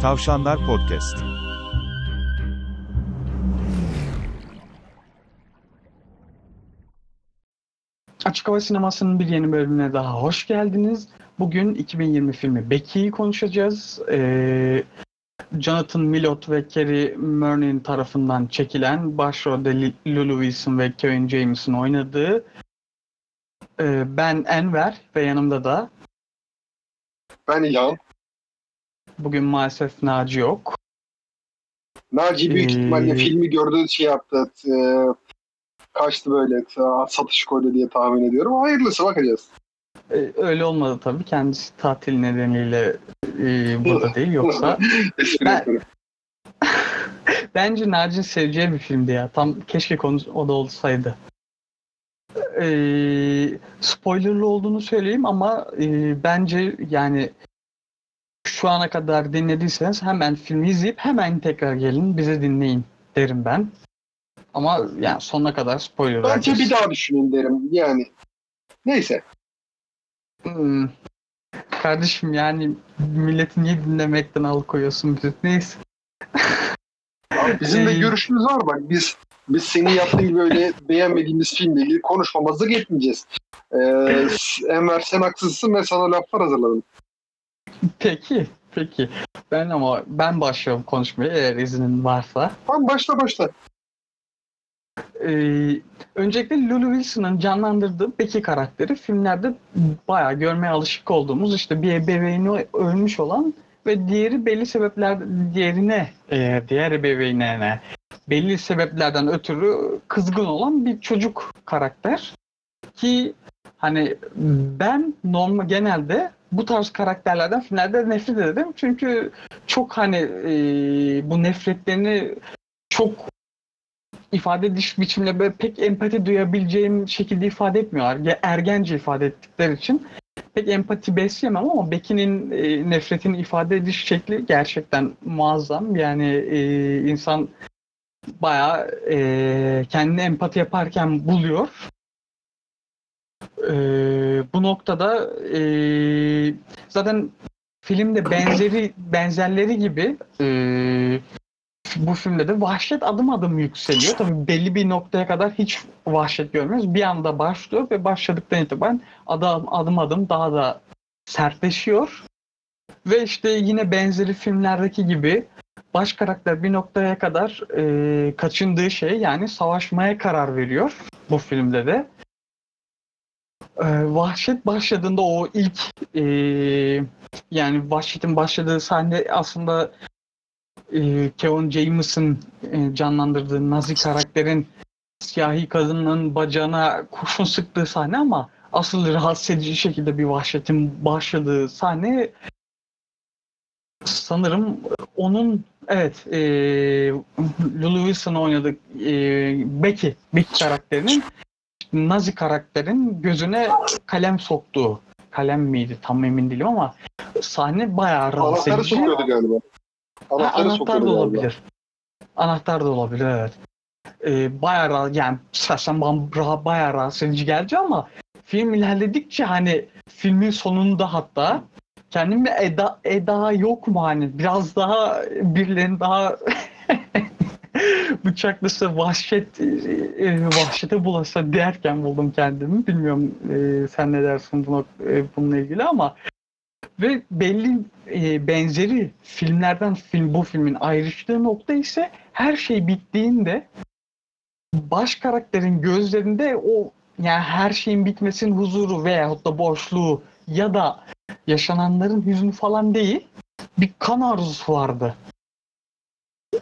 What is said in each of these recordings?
Tavşanlar Podcast. Açık Hava Sineması'nın bir yeni bölümüne daha hoş geldiniz. Bugün 2020 filmi Becky'yi konuşacağız. Ee, Jonathan Millot ve Kerry Murney tarafından çekilen başrolde Lulu Wilson ve Kevin James'in oynadığı ee, ben Enver ve yanımda da Ben İlhan. Bugün maalesef Naci yok. Naci büyük Ee, ihtimalle filmi gördü şey yaptı. E, kaçtı böyle e, satış koydu diye tahmin ediyorum. Hayırlısı bakacağız. Ee, öyle olmadı tabii. Kendisi tatil nedeniyle e, burada değil. Yoksa Ben-. Bence Naci'nin seveceği bir filmdi ya. Tam keşke konu o da olsaydı. Ee, spoilerlı olduğunu söyleyeyim ama e, bence yani şu ana kadar dinlediyseniz hemen filmi izleyip hemen tekrar gelin bizi dinleyin derim ben. Ama yani sonuna kadar spoiler Bence vereceğiz. bir daha düşünün derim. Yani neyse. Hmm. Kardeşim yani milleti niye dinlemekten alıkoyuyorsun bizi? Neyse. Abi bizim de görüşümüz var bak. Biz biz senin yaptığın gibi öyle beğenmediğimiz filmle ilgili konuşmamazlık etmeyeceğiz. Ee, Enver sen haksızsın ve sana laflar hazırladım. Peki, peki. Ben ama ben başlıyorum konuşmaya eğer iznin varsa. Tamam başla başla. Ee, öncelikle Lulu Wilson'ın canlandırdığı Becky karakteri filmlerde bayağı görmeye alışık olduğumuz işte bir ebeveyni ölmüş olan ve diğeri belli sebepler diğerine e, diğer ebeveynine belli sebeplerden ötürü kızgın olan bir çocuk karakter ki hani ben normal genelde bu tarz karakterlerden filmlerde nefret ederim çünkü çok hani e, bu nefretlerini çok ifade ediş biçimle böyle pek empati duyabileceğim şekilde ifade etmiyorlar. Ge- Ergence ifade ettikleri için pek empati besleyemem ama Becky'nin e, nefretini ifade ediş şekli gerçekten muazzam. Yani e, insan bayağı e, kendini empati yaparken buluyor. E, bu noktada e, zaten filmde benzeri benzerleri gibi e, bu filmde de vahşet adım adım yükseliyor. Tabii belli bir noktaya kadar hiç vahşet görmüyoruz. Bir anda başlıyor ve başladıktan itibaren adım adım adım daha da sertleşiyor. Ve işte yine benzeri filmlerdeki gibi baş karakter bir noktaya kadar e, kaçındığı şey yani savaşmaya karar veriyor bu filmde de. E, vahşet başladığında o ilk e, yani vahşetin başladığı sahne aslında e, Kevin James'ın e, canlandırdığı Nazi karakterin siyahi kadının bacağına kurşun sıktığı sahne ama asıl rahatsız edici şekilde bir vahşetin başladığı sahne sanırım onun evet e, Lulu Wilson oynadığı e, Becky, Becky karakterinin Nazi karakterin gözüne kalem soktuğu kalem miydi tam emin değilim ama sahne bayağı rahatsız Anahtarı edici. sokuyordu galiba. Ha, Anahtarı anahtar sokuyordu da galiba. olabilir. Anahtar da olabilir evet. Ee, bayağı ra- yani şahsen bana bayağı rahatsız edici geldi ama film ilerledikçe hani filmin sonunda hatta kendime Eda, Eda yok mu hani biraz daha birilerinin daha bıçaklısı vahşet e, vahşete bulasa derken buldum kendimi. Bilmiyorum e, sen ne dersin buna, e, bununla ilgili ama ve belli e, benzeri filmlerden film bu filmin ayrıştığı nokta ise her şey bittiğinde baş karakterin gözlerinde o yani her şeyin bitmesinin huzuru veyahut da boşluğu ya da yaşananların hüznü falan değil bir kan arzusu vardı.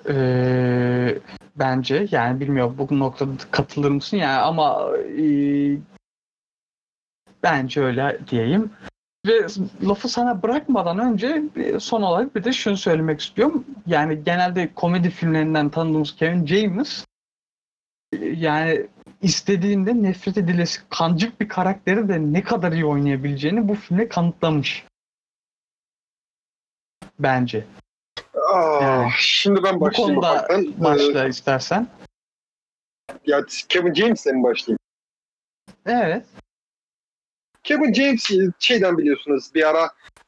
Ee, bence yani bilmiyorum bu noktada katılır mısın yani ama e, bence öyle diyeyim. Ve lafı sana bırakmadan önce bir- son olarak bir de şunu söylemek istiyorum. Yani genelde komedi filmlerinden tanıdığımız Kevin James e, yani istediğinde nefret edilesi kancık bir karakteri de ne kadar iyi oynayabileceğini bu filmde kanıtlamış. Bence. Aa, Yani. Şimdi ben Bu başlayayım konuda ufaktan. Ee, başla istersen. ya Kevin James'le mi başlayayım? Evet. Kevin James e, şeyden biliyorsunuz bir ara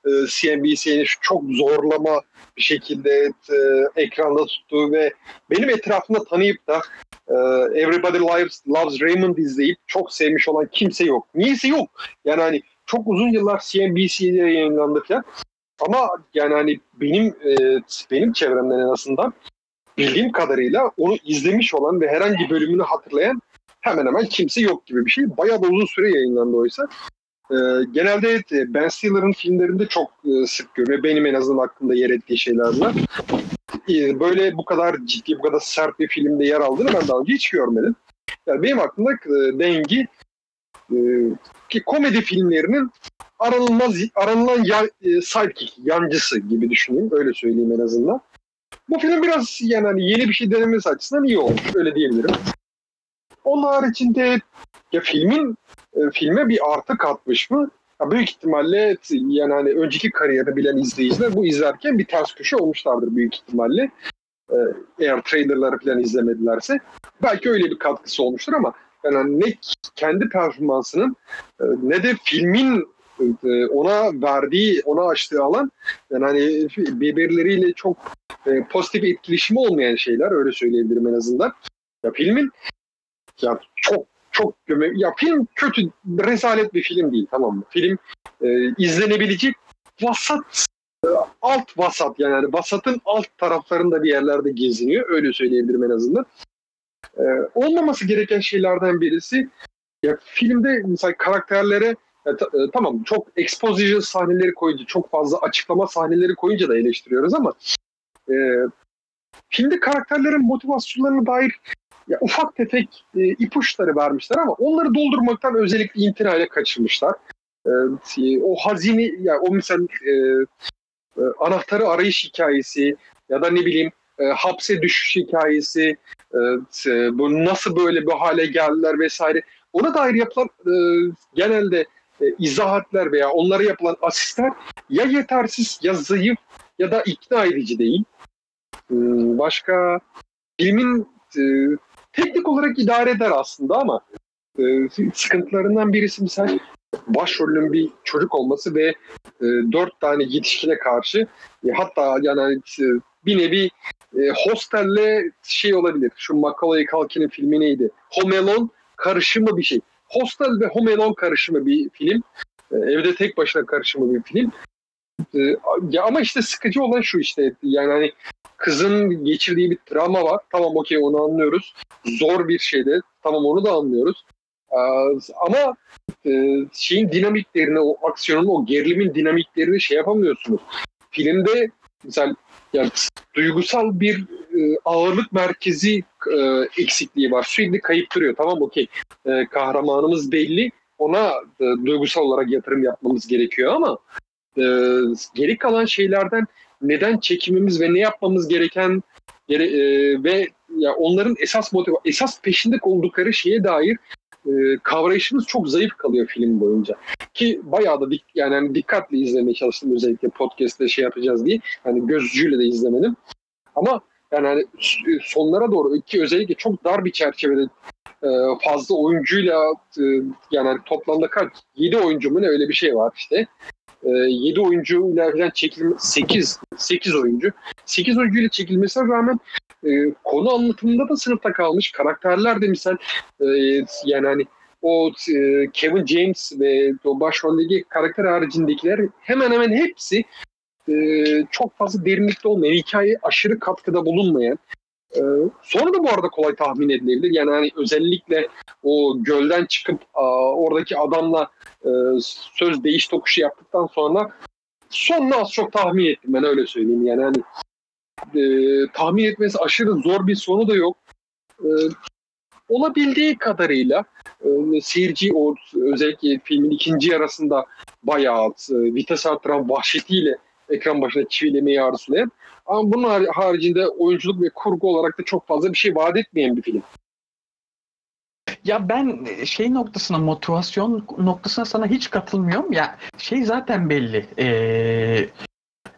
e, CNBC'nin çok zorlama bir şekilde e, ekranda tuttuğu ve benim etrafımda tanıyıp da e, Everybody Loves, Loves Raymond izleyip çok sevmiş olan kimse yok. Niyeyse yok. Yani hani çok uzun yıllar CNBC'de yayınlandı falan. Ama yani hani benim e, benim çevremden en azından bildiğim kadarıyla onu izlemiş olan ve herhangi bölümünü hatırlayan hemen hemen kimse yok gibi bir şey. Bayağı da uzun süre yayınlandı oysa. Ee, genelde e, Ben Stiller'ın filmlerinde çok e, sık görünüyor. Benim en azından aklımda yer ettiği şeyler var. Ee, böyle bu kadar ciddi, bu kadar sert bir filmde yer aldığını ben daha önce hiç görmedim. Yani benim aklımda e, dengi e, ki komedi filmlerinin aranılmaz, aranılan ya, e, sidekick, yancısı gibi düşüneyim. Öyle söyleyeyim en azından. Bu film biraz yani hani yeni bir şey denemesi açısından iyi olmuş. Öyle diyebilirim. Onun haricinde ya filmin e, filme bir artı katmış mı? Ya büyük ihtimalle yani hani önceki kariyerini bilen izleyiciler bu izlerken bir ters köşe olmuşlardır büyük ihtimalle. E, eğer trailerları falan izlemedilerse. Belki öyle bir katkısı olmuştur ama yani ne kendi performansının e, ne de filmin ona verdiği, ona açtığı alan yani hani birbirleriyle çok e, pozitif etkileşimi olmayan şeyler öyle söyleyebilirim en azından. Ya filmin ya çok çok ya film kötü rezalet bir film değil tamam mı? Film e, izlenebilecek vasat e, alt vasat yani, yani vasatın alt taraflarında bir yerlerde geziniyor. Öyle söyleyebilirim en azından. E, olmaması gereken şeylerden birisi ya filmde mesela karakterlere ya, ta, e, tamam çok exposition sahneleri koyunca çok fazla açıklama sahneleri koyunca da eleştiriyoruz ama e, filmde karakterlerin motivasyonlarına dair ya ufak tefek e, ipuçları vermişler ama onları doldurmaktan özellikle imtinayla kaçırmışlar. E, o hazine, ya o mesela e, e, anahtarı arayış hikayesi ya da ne bileyim e, hapse düşüş hikayesi, e, bu nasıl böyle bir hale geldiler vesaire. Ona dair yapılan e, genelde e, izahatler veya onlara yapılan asistler ya yetersiz ya zayıf ya da ikna edici değil. E, başka filmin e, teknik olarak idare eder aslında ama e, sıkıntılarından birisi misal başrolün bir çocuk olması ve e, dört tane yetişkine karşı hatta yani e, bir nevi hostelle şey olabilir. Şu Macaulay Culkin'in filmi neydi? Home Alone karışımı bir şey. Hostel ve Home Alone karışımı bir film. E, evde tek başına karışımı bir film. E, ya ama işte sıkıcı olan şu işte yani hani kızın geçirdiği bir travma var. Tamam okey onu anlıyoruz. Zor bir şeyde. Tamam onu da anlıyoruz. Ee, ama e, şeyin dinamiklerini, o aksiyonun, o gerilimin dinamiklerini şey yapamıyorsunuz. Filmde mesela yani duygusal bir e, ağırlık merkezi e, eksikliği var. Sürekli kayıp duruyor. Tamam okey. E, kahramanımız belli. Ona e, duygusal olarak yatırım yapmamız gerekiyor ama e, geri kalan şeylerden neden çekimimiz ve ne yapmamız gereken gere, e, ve ya onların esas motiv esas peşinde oldukları şeye dair e, kavrayışımız çok zayıf kalıyor film boyunca. Ki bayağı da dik, yani hani dikkatli izlemeye çalıştım özellikle podcast'te şey yapacağız diye. Hani gözcüyle de izlemedim. Ama yani hani sonlara doğru ki özellikle çok dar bir çerçevede e, fazla oyuncuyla e, yani hani toplamda kaç 7 oyuncu mu ne öyle bir şey var işte. E, 7 oyuncuyla falan çekilme 8 8 oyuncu. 8 oyuncuyla çekilmesine rağmen konu anlatımında da sınıfta kalmış. Karakterler de misal yani hani o Kevin James ve o başroldeki karakter haricindekiler hemen hemen hepsi e, çok fazla derinlikte olmayan, hikaye aşırı katkıda bulunmayan ee, sonra da bu arada kolay tahmin edilebilir. Yani hani özellikle o gölden çıkıp a, oradaki adamla e, söz değiş tokuşu yaptıktan sonra sonunu az çok tahmin ettim ben öyle söyleyeyim. Yani hani e, tahmin etmesi aşırı zor bir sonu da yok. E, olabildiği kadarıyla e, seyirci o özellikle filmin ikinci yarısında bayağı e, vites arttıran vahşetiyle ekran başına çivilemeyi arzulayan ama bunun haricinde oyunculuk ve kurgu olarak da çok fazla bir şey vaat etmeyen bir film. Ya ben şey noktasına motivasyon noktasına sana hiç katılmıyorum. Ya şey zaten belli. Ee,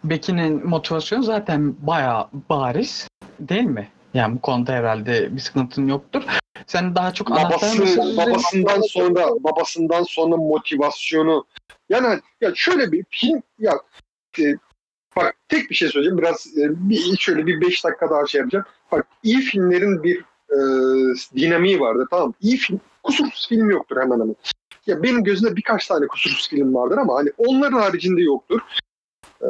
Becky'nin motivasyonu zaten bayağı bariz değil mi? Yani bu konuda herhalde bir sıkıntın yoktur. Sen daha çok babası babasından sonra babasından sonra motivasyonu yani ya şöyle bir film ya e, bak tek bir şey söyleyeceğim biraz e, bir şöyle bir beş dakika daha şey yapacağım. Bak iyi filmlerin bir e, dinamiği vardır tamam iyi film kusursuz film yoktur hemen hemen. Ya benim gözümde birkaç tane kusursuz film vardır ama hani onların haricinde yoktur ee,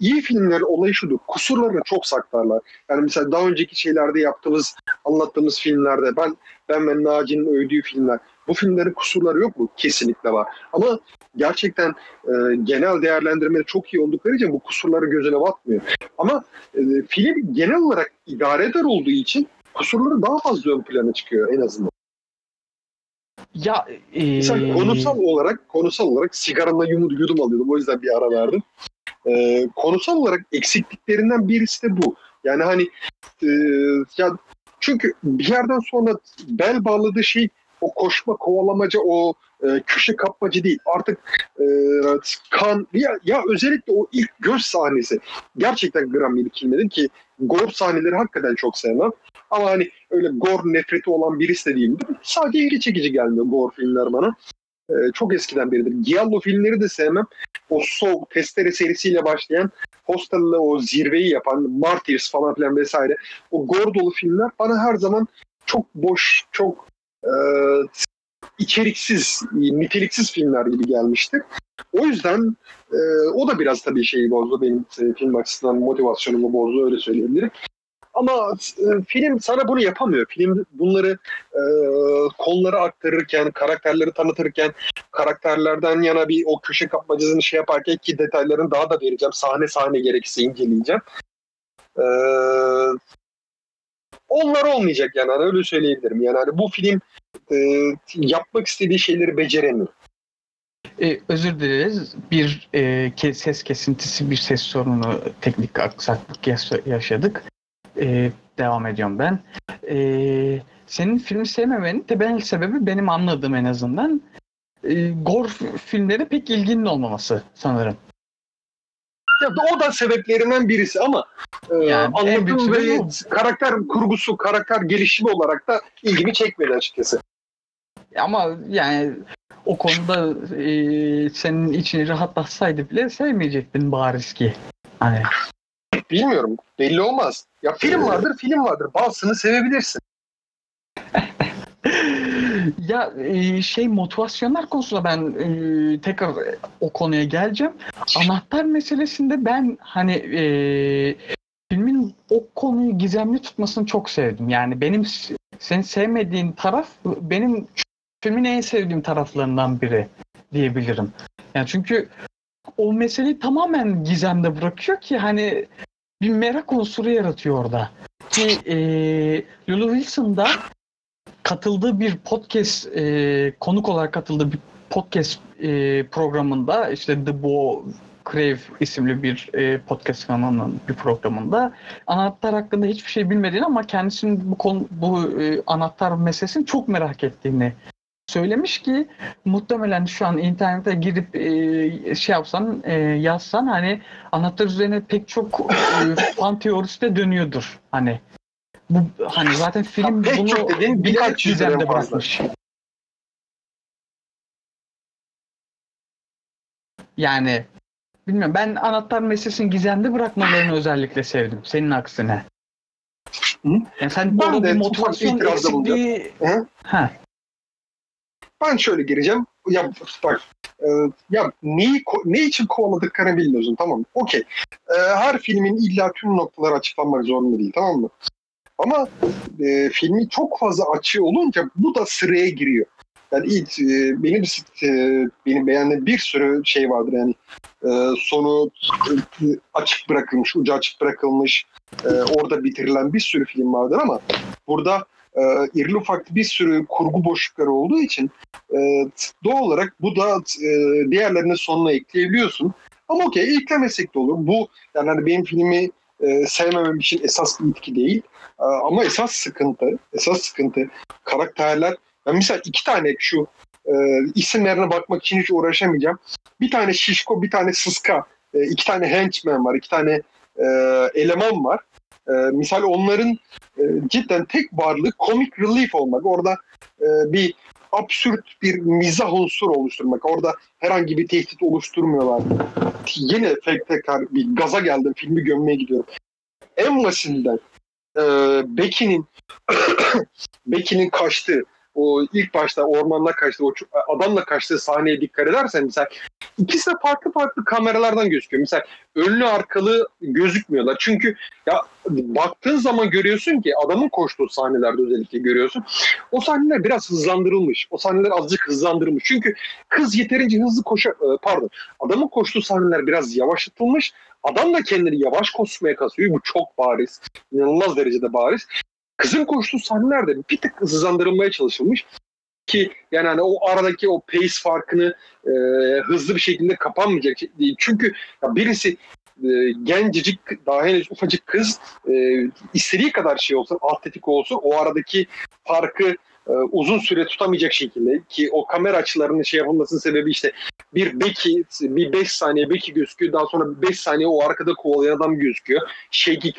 iyi filmlerin olayı şudur. Kusurlarını çok saklarlar. Yani mesela daha önceki şeylerde yaptığımız, anlattığımız filmlerde ben ben ve Naci'nin övdüğü filmler. Bu filmlerin kusurları yok mu? Kesinlikle var. Ama gerçekten e, genel değerlendirmeleri çok iyi oldukları için bu kusurları gözüne batmıyor. Ama e, film genel olarak idare eder olduğu için kusurları daha fazla ön plana çıkıyor en azından. Ya e, Mesela konusal olarak konusal olarak sigaramla yudum, yudum alıyordum. O yüzden bir ara verdim. Ee, konusal olarak eksikliklerinden birisi de bu. Yani hani e, ya çünkü bir yerden sonra bel bağladığı şey o koşma, kovalamaca, o e, köşe kapmacı değil. Artık e, kan ya, ya özellikle o ilk göz sahnesi gerçekten gram ilkilmedim ki gore sahneleri hakikaten çok sevmem. Ama hani öyle gore nefreti olan birisi de değilim. Sadece ilgi çekici gelmiyor gore filmler bana. Ee, çok eskiden beridir. Giallo filmleri de sevmem. O Soğuk, Testere serisiyle başlayan Hostel'la o zirveyi yapan Martyrs falan filan vesaire o gore dolu filmler bana her zaman çok boş, çok e, içeriksiz, niteliksiz filmler gibi gelmişti. O yüzden e, o da biraz tabii şeyi bozdu benim e, film açısından motivasyonumu bozdu öyle söyleyebilirim. Ama e, film sana bunu yapamıyor. Film bunları e, konuları aktarırken, karakterleri tanıtırken, karakterlerden yana bir o köşe kapmacasını şey yaparken ki detaylarını daha da vereceğim. Sahne sahne gerekirse inceleyeceğim. E, onlar olmayacak yani hani öyle söyleyebilirim. Yani hani bu film e, yapmak istediği şeyleri beceremiyor. E, özür dileriz. Bir e, ses kesintisi, bir ses sorunu, teknik aksaklık yaş- yaşadık. E, devam ediyorum ben. E, senin filmi sevmemenin temel sebebi benim anladığım en azından e, gore filmlere pek ilginin olmaması sanırım. Ya o da sebeplerinden birisi ama e, Yani anlatım ve karakter kurgusu, karakter gelişimi olarak da ilgimi çekmedi açıkçası. Ama yani o konuda e, senin içini rahatlatsaydı bile sevmeyecektin bariz ki. Hani Bilmiyorum. Belli olmaz. Ya film vardır, film vardır. Bazısını sevebilirsin. ya e, şey motivasyonlar konusunda ben e, tekrar o konuya geleceğim. Anahtar meselesinde ben hani e, filmin o konuyu gizemli tutmasını çok sevdim. Yani benim s- senin sevmediğin taraf benim filmin en sevdiğim taraflarından biri diyebilirim. Yani çünkü o meseleyi tamamen gizemde bırakıyor ki hani bir merak unsuru yaratıyor orada. Ki e, Lulu Wilson da katıldığı bir podcast e, konuk olarak katıldığı bir podcast e, programında işte The Bo Crave isimli bir e, podcast kanalının bir programında anahtar hakkında hiçbir şey bilmediğini ama kendisinin bu konu bu e, anahtar meselesini çok merak ettiğini söylemiş ki muhtemelen şu an internete girip e, şey yapsan e, yazsan hani anahtar üzerine pek çok e, fan teorisi de dönüyordur hani bu hani zaten film pek bunu çok dediğin birkaç fazla. bırakmış. Yani bilmiyorum ben anahtar meselesini gizemde bırakmalarını özellikle sevdim. Senin aksine. Hı? Yani sen Ben de motivasyon eksikliği... Ha. Ben şöyle gireceğim. Ya bak e, ya neyi ne için kovaladıklarını bilmiyorsun tamam mı? Okey. E, her filmin illa tüm noktaları açıklanmak zorunda değil tamam mı? Ama e, filmi çok fazla açığı olunca bu da sıraya giriyor. Yani ilk e, benim e, benim beğendiğim bir sürü şey vardır yani e, sonu e, açık bırakılmış, ucu açık bırakılmış, e, orada bitirilen bir sürü film vardır ama burada e, irili ufaklı bir sürü kurgu boşlukları olduğu için e, doğal olarak bu da e, diğerlerinin sonuna ekleyebiliyorsun. Ama okey eklemesek de olur. Bu yani hani benim filmi e, sevmemem için esas bir itki değil. E, ama esas sıkıntı, esas sıkıntı karakterler. Ben mesela iki tane şu e, isimlerine bakmak için hiç uğraşamayacağım. Bir tane şişko, bir tane sıska, e, iki tane henchman var, iki tane e, eleman var. e, misal onların e, cidden tek varlığı comic relief olmak. Orada e, bir absürt bir mizah unsur oluşturmak. Orada herhangi bir tehdit oluşturmuyorlar. Yine tek tekrar bir gaza geldim. Filmi gömmeye gidiyorum. En basitinden e, Becky'nin Becky'nin kaçtığı o ilk başta ormanla kaçtığı, o adamla kaçtığı sahneye dikkat edersen mesela ikisi de farklı farklı kameralardan gözüküyor. Mesela önlü arkalı gözükmüyorlar. Çünkü ya baktığın zaman görüyorsun ki adamın koştuğu sahnelerde özellikle görüyorsun. O sahneler biraz hızlandırılmış. O sahneler azıcık hızlandırılmış. Çünkü kız yeterince hızlı koşa e, pardon. Adamın koştuğu sahneler biraz yavaşlatılmış. Adam da kendini yavaş koşmaya kasıyor. Bu çok bariz. İnanılmaz derecede bariz. Kızın koştuğu sahneler de bir tık hızlandırılmaya çalışılmış ki yani hani o aradaki o pace farkını e, hızlı bir şekilde kapanmayacak şey değil. Çünkü ya birisi e, gencecik daha henüz ufacık kız e, istediği kadar şey olsun atletik olsun o aradaki farkı e, uzun süre tutamayacak şekilde ki o kamera açılarının şey yapılmasının sebebi işte bir beki bir 5 saniye beki gözüküyor daha sonra 5 saniye o arkada kovalayan adam gözüküyor. Shaky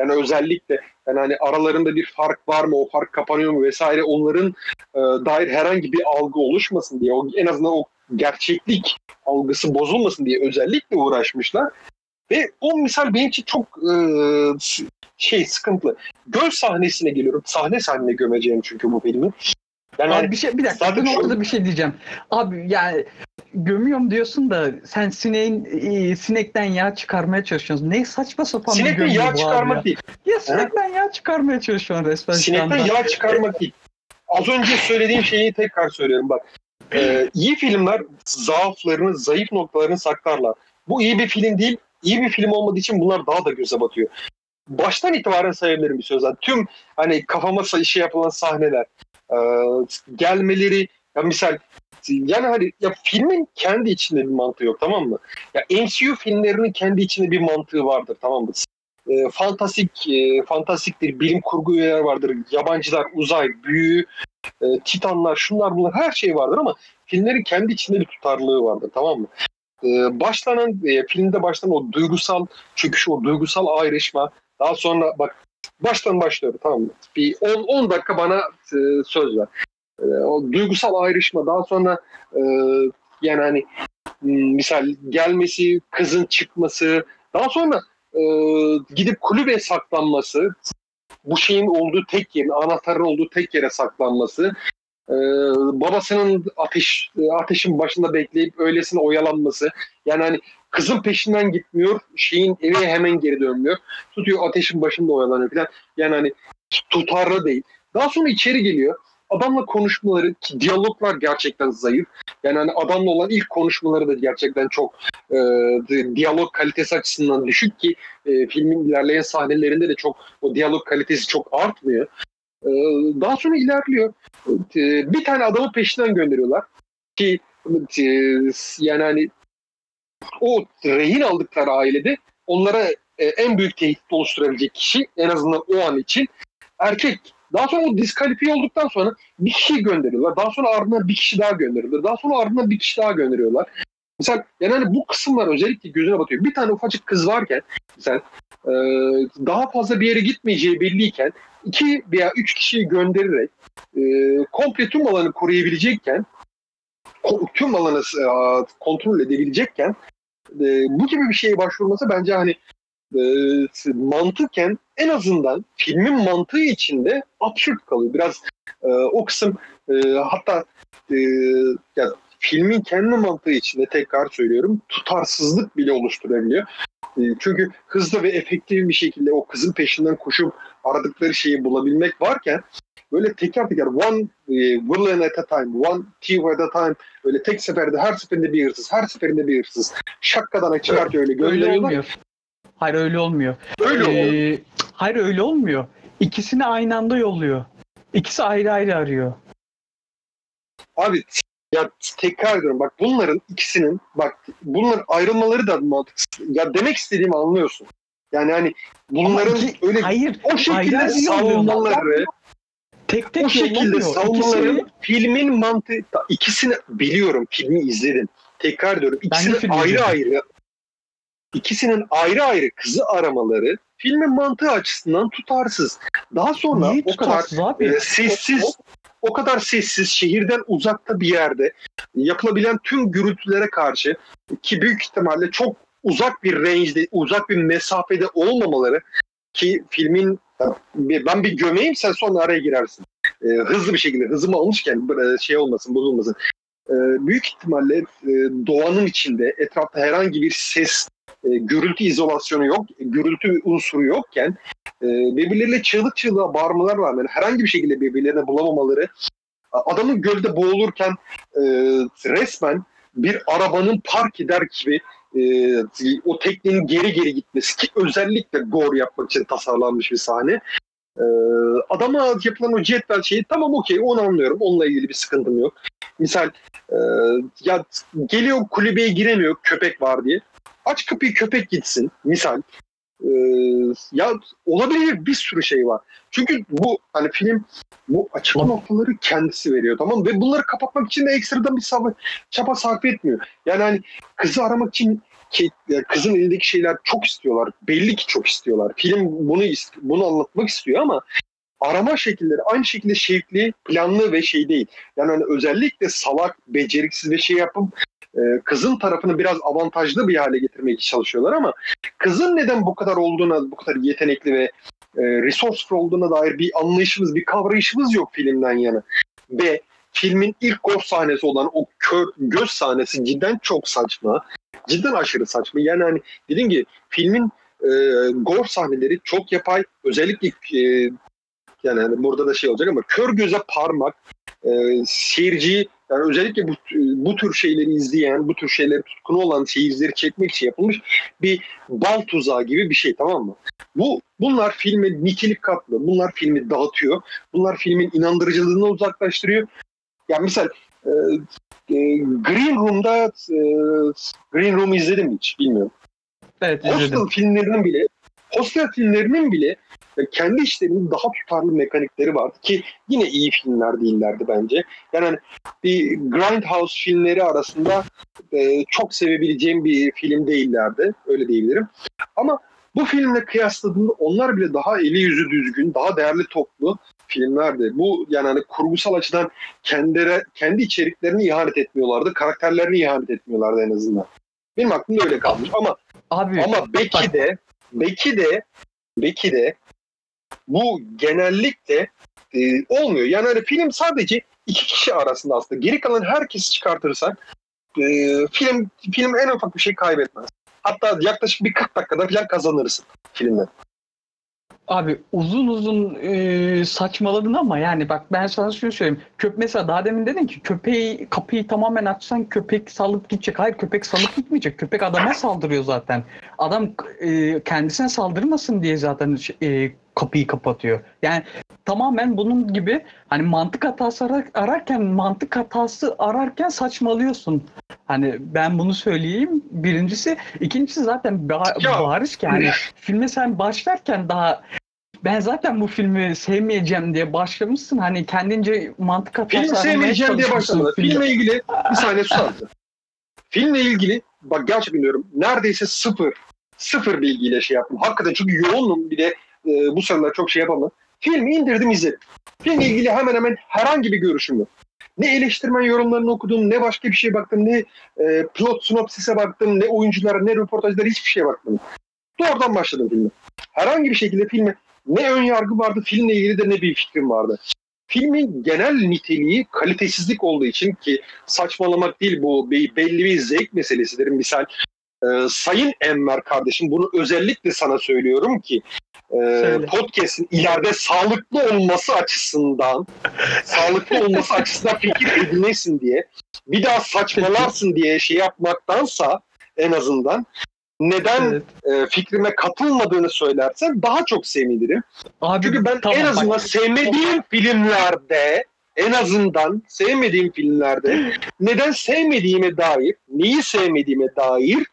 yani özellikle yani hani aralarında bir fark var mı o fark kapanıyor mu vesaire onların e, dair herhangi bir algı oluşmasın diye o en azından o gerçeklik algısı bozulmasın diye özellikle uğraşmışlar. Ve o misal benim için çok e, şey sıkıntılı. Göl sahnesine geliyorum. Sahne sahne gömeceğim çünkü bu filmi. Yani hani Abi bir şey bir dakika Zaten şu- noktada bir şey diyeceğim. Abi yani gömüyorum diyorsun da sen sineğin e, sinekten yağ çıkarmaya çalışıyorsun. Ne saçma sapan bir sinekten gömü bu yağ abi çıkarmak ya. değil. Ya sinekten yağ çıkarmaya çalışıyorsun resmen şu Sinekten anda. yağ çıkarmak değil. Az önce söylediğim şeyi tekrar söylüyorum bak. Ee, iyi filmler zaaflarını, zayıf noktalarını saklarlar. Bu iyi bir film değil. İyi bir film olmadığı için bunlar daha da göze batıyor. Baştan itibaren sayabilirim bir sözler. Tüm hani kafama şey yapılan sahneler, e, gelmeleri, ya misal yani hani ya filmin kendi içinde bir mantığı yok tamam mı? Ya MCU filmlerinin kendi içinde bir mantığı vardır tamam mı? e, fantastik e, fantastiktir, bilim kurgu üyeler vardır, yabancılar, uzay, büyü, e, titanlar, şunlar bunlar her şey vardır ama filmlerin kendi içinde bir tutarlılığı vardır tamam mı? E, başlanan e, filmde başlanan o duygusal çöküş, o duygusal ayrışma daha sonra bak baştan başlıyorum tamam mı? Bir 10 10 dakika bana e, söz ver. E, o duygusal ayrışma daha sonra e, yani hani m, misal gelmesi, kızın çıkması, daha sonra e, gidip kulübeye saklanması, bu şeyin olduğu tek yerin, anahtarın olduğu tek yere saklanması, e, babasının ateş e, ateşin başında bekleyip öylesine oyalanması, yani hani kızın peşinden gitmiyor, şeyin eve hemen geri dönmüyor, tutuyor ateşin başında oyalanıyor falan, yani hani tutarlı değil. Daha sonra içeri geliyor. Adamla konuşmaları, ki diyaloglar gerçekten zayıf. Yani hani adamla olan ilk konuşmaları da gerçekten çok e, di- diyalog kalitesi açısından düşük ki e, filmin ilerleyen sahnelerinde de çok o diyalog kalitesi çok artmıyor. E, daha sonra ilerliyor. E, bir tane adamı peşinden gönderiyorlar ki e, yani hani o rehin aldıkları ailede onlara e, en büyük tehdit oluşturabilecek kişi en azından o an için erkek. Daha sonra o diskalifiye olduktan sonra bir kişi gönderiyorlar. Daha sonra ardından bir kişi daha gönderiyorlar. Daha sonra ardından bir kişi daha gönderiyorlar. Mesela yani hani bu kısımlar özellikle gözüne batıyor. Bir tane ufacık kız varken mesela e, daha fazla bir yere gitmeyeceği belliyken iki veya üç kişiyi göndererek e, komple tüm alanı koruyabilecekken ko- tüm alanı e, kontrol edebilecekken e, bu gibi bir şeye başvurması bence hani e, mantıken en azından filmin mantığı içinde absürt kalıyor. Biraz e, o kısım e, hatta e, ya, filmin kendi mantığı içinde tekrar söylüyorum tutarsızlık bile oluşturabiliyor. E, çünkü hızlı ve efektif bir şekilde o kızın peşinden koşup aradıkları şeyi bulabilmek varken böyle teker teker one e, villain at a time, one thief at a time böyle tek seferde her seferinde bir hırsız, her seferinde bir hırsız. Şakkadan çıkartıyor öyle olmuyor. Hayır öyle olmuyor. Öyle. Ee, hayır öyle olmuyor. İkisini aynı anda yolluyor. İkisi ayrı ayrı arıyor. Abi ya tekrar ediyorum bak bunların ikisinin bak bunların ayrılmaları da mantıksız. Ya demek istediğimi anlıyorsun. Yani hani bunların iki- öyle hayır o şekilde savunmaları, tek tek o şekilde savunmaları İkisini- filmin mantığı ikisini biliyorum filmi izledim. Tekrar ediyorum de ikisini ayrı izledim. ayrı ikisinin ayrı ayrı kızı aramaları filmin mantığı açısından tutarsız. Daha sonra Niye o kadar abi? e, sessiz, o kadar sessiz, şehirden uzakta bir yerde yapılabilen tüm gürültülere karşı ki büyük ihtimalle çok uzak bir range'de, uzak bir mesafede olmamaları ki filmin ben bir gömeyim sen sonra araya girersin. E, hızlı bir şekilde hızımı almışken e, şey olmasın, bozulmasın. E, büyük ihtimalle e, doğanın içinde etrafta herhangi bir ses, e, gürültü izolasyonu yok, gürültü unsuru yokken e, birbirleriyle çığlık çığlığa bağırmalar rağmen herhangi bir şekilde birbirlerine bulamamaları adamın gölde boğulurken e, resmen bir arabanın park eder gibi e, o teknenin geri geri gitmesi ki özellikle gore yapmak için tasarlanmış bir sahne. E, adama yapılan o cetvel şeyi tamam okey onu anlıyorum. Onunla ilgili bir sıkıntım yok. Misal e, ya geliyor kulübeye giremiyor köpek var diye. Aç kapıyı köpek gitsin. Misal. E, ya olabilir bir sürü şey var. Çünkü bu hani film bu açık noktaları kendisi veriyor tamam mı? Ve bunları kapatmak için de ekstradan bir sabır, çaba sarf etmiyor. Yani hani kızı aramak için ki kızın elindeki şeyler çok istiyorlar. Belli ki çok istiyorlar. Film bunu bunu anlatmak istiyor ama arama şekilleri aynı şekilde şevkli, planlı ve şey değil. Yani hani özellikle salak, beceriksiz ve şey yapıp e, kızın tarafını biraz avantajlı bir hale getirmeye çalışıyorlar ama kızın neden bu kadar olduğuna, bu kadar yetenekli ve e, resourceful olduğuna dair bir anlayışımız, bir kavrayışımız yok filmden yana. Ve filmin ilk gol sahnesi olan o kör göz sahnesi cidden çok saçma. Cidden aşırı saçma. Yani hani dediğim gibi filmin e, gore sahneleri çok yapay. Özellikle e, yani hani burada da şey olacak ama kör göze parmak e, seyirciyi yani özellikle bu, bu tür şeyleri izleyen, bu tür şeyleri tutkunu olan seyircileri çekmek için yapılmış bir bal tuzağı gibi bir şey tamam mı? Bu bunlar filme nitelik katlı. Bunlar filmi dağıtıyor. Bunlar filmin inandırıcılığını uzaklaştırıyor. Yani misal e, e, Green Room'da e, Green Room'u izledim hiç bilmiyorum. Evet izledim. Hostel filmlerinin bile Hostel filmlerinin bile kendi işlerinin daha tutarlı mekanikleri vardı ki yine iyi filmler değillerdi bence. Yani hani bir Grindhouse filmleri arasında e, çok sevebileceğim bir film değillerdi. Öyle diyebilirim. Ama bu filmle kıyasladığımda onlar bile daha eli yüzü düzgün, daha değerli toplu filmlerdi. Bu yani hani kurgusal açıdan kendileri, kendi içeriklerini ihanet etmiyorlardı. Karakterlerini ihanet etmiyorlardı en azından. Benim aklımda öyle kalmış. Ama Abi ama belki de belki de belki de bu genellikle e, olmuyor. Yani hani film sadece iki kişi arasında aslında. Geri kalan herkesi çıkartırsak e, film film en ufak bir şey kaybetmez. Hatta yaklaşık bir 40 dakikada falan kazanırsın filmden. Abi uzun uzun e, saçmaladın ama yani bak ben sana şunu söyleyeyim. Köp mesela daha demin dedin ki köpeği kapıyı tamamen açsan köpek salıp gidecek. Hayır köpek salıp gitmeyecek. Köpek adama saldırıyor zaten. Adam e, kendisine saldırmasın diye zaten e, kapıyı kapatıyor. Yani tamamen bunun gibi hani mantık hatası arar- ararken mantık hatası ararken saçmalıyorsun. Hani ben bunu söyleyeyim. Birincisi, ikincisi zaten ba- Ya. bariz ki hani filme sen başlarken daha ben zaten bu filmi sevmeyeceğim diye başlamışsın. Hani kendince mantık hatası Film sevmeyeceğim diye çalışmışsın başlamadı. filmde. Filmle ilgili bir saniye susar? Filmle ilgili bak gerçekten diyorum neredeyse sıfır sıfır bilgiyle şey yaptım. Hakikaten çünkü yoğunum bir de e, bu sıralar çok şey yapamam. Filmi indirdim izledim. Filmle ilgili hemen hemen herhangi bir görüşüm yok. Ne eleştirmen yorumlarını okudum, ne başka bir şeye baktım, ne e, plot sinopsise baktım, ne oyunculara, ne röportajlara hiçbir şeye bakmadım. Doğrudan başladım filme. Herhangi bir şekilde filme ne ön yargı vardı, filmle ilgili de ne bir fikrim vardı. Filmin genel niteliği kalitesizlik olduğu için ki saçmalamak değil bu belli bir zevk meselesidir. Misal e, Sayın Enver kardeşim bunu özellikle sana söylüyorum ki e, podcast'in ileride sağlıklı olması açısından sağlıklı olması açısından fikir edinesin diye bir daha saçmalarsın diye şey yapmaktansa en azından neden Evet. e, fikrime katılmadığını söylersen daha çok sevinirim. Abi, Çünkü ben tamam, en bak- azından sevmediğim filmlerde en azından sevmediğim filmlerde neden sevmediğime dair, neyi sevmediğime dair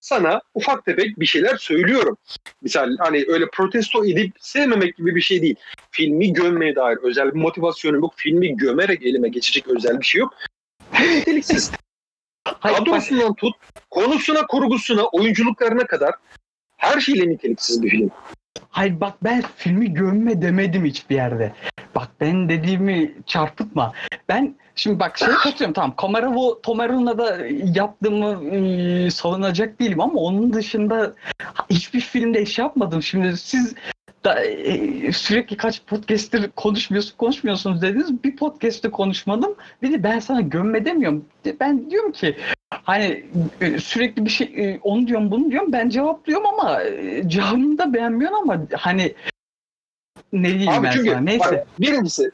sana ufak tefek bir şeyler söylüyorum. Misal hani öyle protesto edip sevmemek gibi bir şey değil. Filmi gömmeye dair özel bir motivasyonum yok. Filmi gömerek elime geçecek özel bir şey yok. Niteliksiz. Hayır, Kadrosundan tut, konusuna, kurgusuna, oyunculuklarına kadar her şeyle niteliksiz bir film. Hayır bak ben filmi gömme demedim hiçbir yerde. Bak ben dediğimi çarpıtma. Ben şimdi bak şey katıyorum tamam Komarovo Tomarun'la da yaptığımı e, savunacak değilim ama onun dışında hiçbir filmde iş yapmadım. Şimdi siz da, e, sürekli kaç podcast'tir konuşmuyorsun konuşmuyorsunuz dediniz. Bir podcast'te konuşmadım. Bir de ben sana gömme demiyorum. Ben diyorum ki hani e, sürekli bir şey e, onu diyorum bunu diyorum ben cevaplıyorum ama e, cevabını da beğenmiyorsun ama hani ne diyeyim Abi ben çünkü sana neyse. bak, birincisi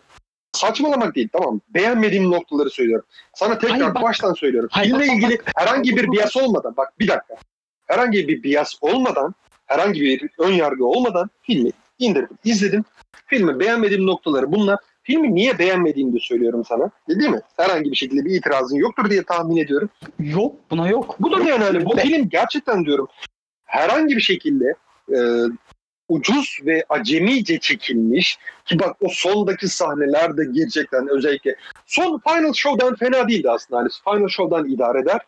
saçmalamak değil tamam? Beğenmediğim noktaları söylüyorum. Sana tekrar Hayır, bak- baştan söylüyorum. Hayır, Filmle bak, ilgili herhangi bir bias olmadan bak bir dakika. Herhangi bir bias olmadan herhangi bir ön yargı olmadan filmi indirdim, izledim. Filmi beğenmediğim noktaları bunlar. Filmi niye beğenmediğimi de söylüyorum sana. Değil mi? Herhangi bir şekilde bir itirazın yoktur diye tahmin ediyorum. Yok buna yok. Bu da yani hani bu film gerçekten diyorum herhangi bir şekilde e, ucuz ve acemice çekilmiş ki bak o sondaki sahneler de gerçekten özellikle son Final Show'dan fena değildi aslında. Hani Final Show'dan idare eder.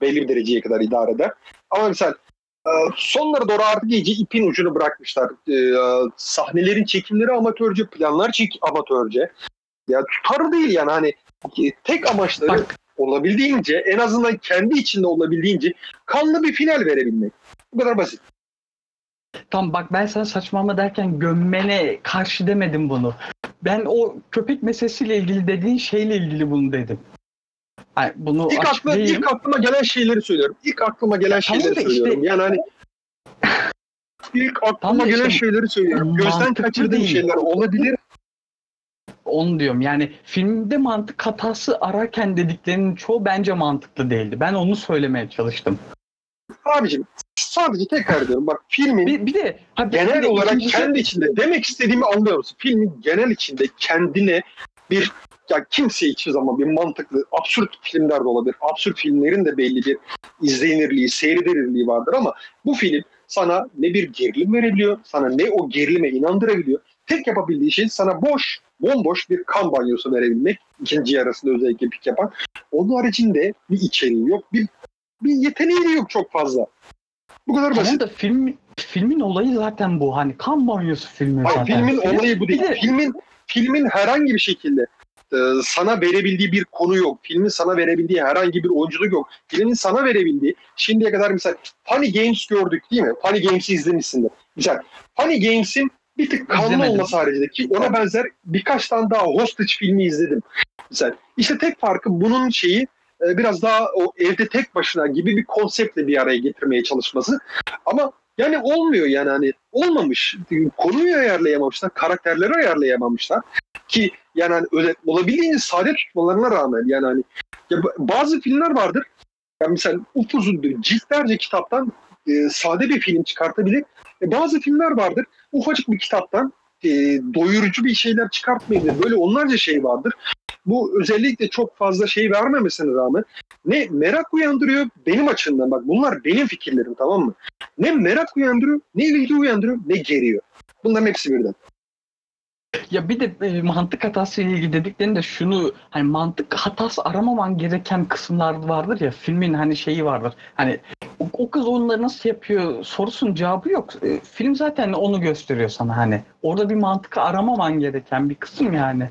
Belli bir dereceye kadar idare eder. Ama mesela e, sonlara doğru artık iyice ipin ucunu bırakmışlar. E, sahnelerin çekimleri amatörce, planlar çek amatörce. Ya tutarı değil yani hani e, tek amaçları Bak olabildiğince en azından kendi içinde olabildiğince kanlı bir final verebilmek. Bu kadar basit. tam bak ben sana saçmalama derken gömmene karşı demedim bunu. Ben o köpek meselesiyle ilgili dediğin şeyle ilgili bunu dedim. Hani bunu İlk, aklı, ilk aklıma gelen şeyleri söylüyorum. İlk aklıma gelen Tamam şeyleri da işte- söylüyorum. Yani hani ilk aklıma Tamam gelen işte şeyleri söylüyorum. Gözden kaçırdığım değil. şeyler olabilir. Onu diyorum yani filmde mantık hatası ararken dediklerinin çoğu bence mantıklı değildi. Ben onu söylemeye çalıştım. Abicim sadece tekrar ediyorum. Bak filmin Bir, bir de ha, bir genel de olarak ikincisi- kendi içinde demek istediğimi anlıyor musun? Filmin genel içinde kendine bir ya kimse hiçbir zaman bir mantıklı absürt filmler de olabilir. Absürt filmlerin de belli bir izlenirliği, seyredilirliği vardır ama bu film sana ne bir gerilim verebiliyor, sana ne o gerilime inandırabiliyor. Tek yapabildiği şey sana boş, bomboş bir kan banyosu verebilmek. ikinci yarısında özellikle pik yapan. Onun haricinde bir içeriği yok, bir bir yeteneği yok çok fazla. Bu kadar basit. Tamam da film, filmin olayı zaten bu. Hani kan banyosu filmi Hayır, zaten. filmin Film- olayı bu değil. de- Filmin filmin herhangi bir şekilde e, sana verebildiği bir konu yok. Filmin sana verebildiği herhangi bir oyunculuk yok. Filmin sana verebildiği şimdiye kadar mesela Funny Games gördük değil mi? Funny Games'i izlemişsindir. Güzel. Funny Games'in bir tık kanlı olması haricinde ki ona benzer birkaç tane daha Hostage filmi izledim. Güzel. İşte tek farkı bunun şeyi e, biraz daha o evde tek başına gibi bir konseptle bir araya getirmeye çalışması. Ama yani olmuyor yani hani olmamış. Konuyu ayarlayamamışlar, karakterleri ayarlayamamışlar. Ki yani hani öyle olabildiğince sade tutmalarına rağmen yani hani ya ba- bazı filmler vardır. Yani mesela upuzun bir ciltlerce kitaptan e, sade bir film çıkartabilir. E, bazı filmler vardır. Ufacık bir kitaptan e, doyurucu bir şeyler çıkartmayabilir. Böyle onlarca şey vardır. Bu özellikle çok fazla şey vermemesine rağmen ne merak uyandırıyor benim açımdan. Bak bunlar benim fikirlerim tamam mı? Ne merak uyandırıyor, ne ilgi uyandırıyor, ne geriyor. Bunların hepsi birden. Ya bir de e, mantık hatası ile ilgili dediklerinde şunu hani mantık hatası aramaman gereken kısımlar vardır ya filmin hani şeyi vardır. Hani o, o kız onları nasıl yapıyor sorusunun cevabı yok. E, film zaten onu gösteriyor sana hani. Orada bir mantık aramaman gereken bir kısım yani.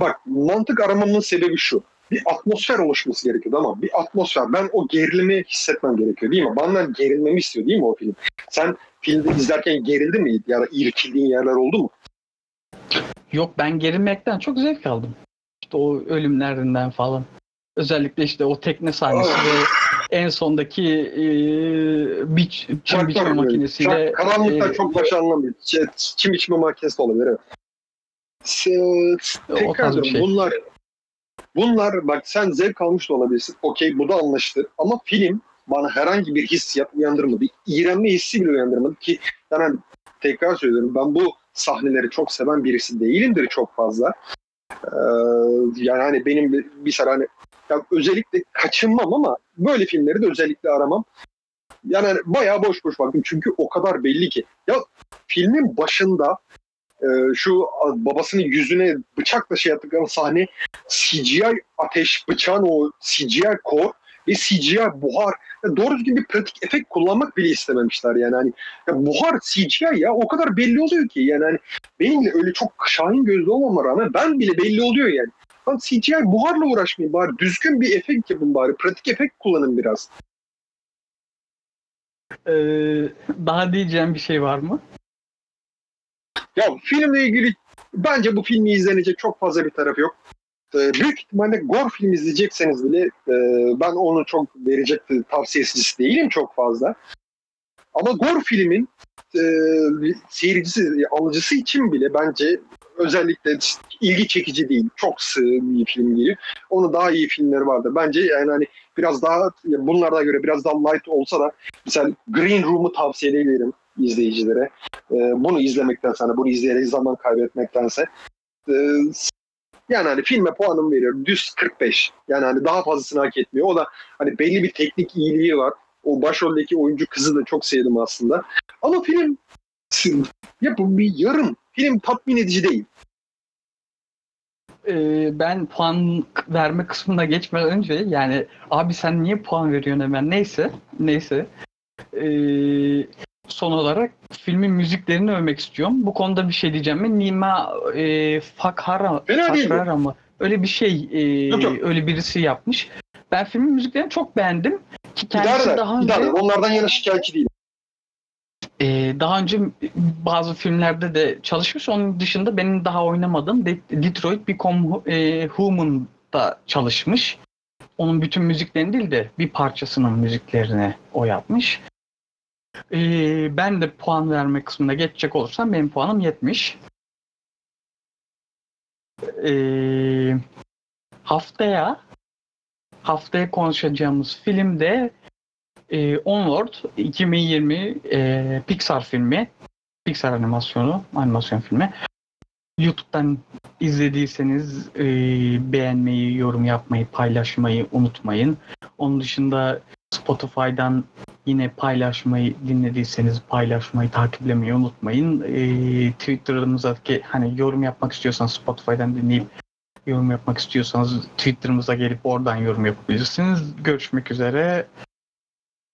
Bak mantık aramamın sebebi şu. Bir atmosfer oluşması gerekiyordu ama bir atmosfer. Ben o gerilimi hissetmem gerekiyor değil mi? Benden gerilmemi istiyor değil mi o film? Sen filmde izlerken gerildin mi? Ya da irkildiğin yerler oldu mu? Yok ben gerilmekten çok zevk aldım. İşte o ölümlerinden falan. Özellikle işte o tekne sahnesi ve en sondaki e, biç, çim biçme makinesiyle Tra- Karanlıkta e, çok. Ç- Çim içme makinesi olabilir. Evet. Tekrar şey. bunlar bunlar bak sen zevk almış da olabilirsin. Okey bu da anlaşılır. Ama film bana herhangi bir hissiyat uyandırmadı. İğrenme hissi bile uyandırmadı ki yani hani tekrar söylüyorum ben bu sahneleri çok seven birisi değilimdir çok fazla. Ee, yani hani benim bir, sıra hani ya özellikle kaçınmam ama böyle filmleri de özellikle aramam. Yani hani bayağı boş boş baktım çünkü o kadar belli ki. Ya filmin başında e, şu babasının yüzüne bıçakla şey yaptıkları sahne CGI ateş bıçağın o CGI kor bir CGI buhar ya doğru düzgün bir pratik efekt kullanmak bile istememişler yani hani ya buhar CGI ya o kadar belli oluyor ki yani hani benim öyle çok şahin gözlü olmama rağmen ben bile belli oluyor yani. Lan CGI buharla uğraşmayın bari düzgün bir efekt yapın bari pratik efekt kullanın biraz. Ee, daha diyeceğim bir şey var mı? Ya filmle ilgili bence bu filmi izlenecek çok fazla bir tarafı yok. Ee, büyük ihtimalle Gore film izleyecekseniz bile e, ben onu çok verecek tavsiyesi değilim çok fazla. Ama Gore filmin e, seyircisi, alıcısı için bile bence özellikle ilgi çekici değil. Çok sığ bir film değil. Onun daha iyi filmleri vardı. Bence yani hani biraz daha bunlara göre biraz daha light olsa da mesela Green Room'u tavsiye ederim izleyicilere. Ee, bunu izlemekten sana, bunu izleyerek zaman kaybetmektense. Ee, yani hani filme puanımı veriyorum. Düz 45. Yani hani daha fazlasını hak etmiyor. O da hani belli bir teknik iyiliği var. O başroldeki oyuncu kızı da çok sevdim aslında. Ama film yapım bir yarım. Film tatmin edici değil. Ee, ben puan verme kısmına geçmeden önce yani abi sen niye puan veriyorsun hemen neyse neyse Ee, son olarak filmin müziklerini övmek istiyorum. Bu konuda bir şey diyeceğim mi? Nima e, Fakhara, Fena? Fakhara mı? Öyle bir şey e, Yok, yok. öyle birisi yapmış. Ben filmin müziklerini çok beğendim. Ki kendisi İdare daha eder. önce. Onlardan yana şikayetçi değil. Ee, daha önce bazı filmlerde de çalışmış. Onun dışında benim daha oynamadığım De- Detroit Become e, Human'da çalışmış. Onun bütün müziklerini değil de bir parçasının müziklerini o yapmış. Ee, ben de puan verme kısmına geçecek olursam benim puanım 70. Ee, haftaya haftaya konuşacağımız filmde e, Onward 2020 e, Pixar filmi. Pixar animasyonu, animasyon filmi. YouTube'dan izlediyseniz e, beğenmeyi, yorum yapmayı, paylaşmayı unutmayın. Onun dışında Spotify'dan yine paylaşmayı dinlediyseniz paylaşmayı, takiplemeyi unutmayın. E, Twitter'ımızdaki hani yorum yapmak istiyorsanız Spotify'dan dinleyip yorum yapmak istiyorsanız Twitter'ımıza gelip oradan yorum yapabilirsiniz. Görüşmek üzere.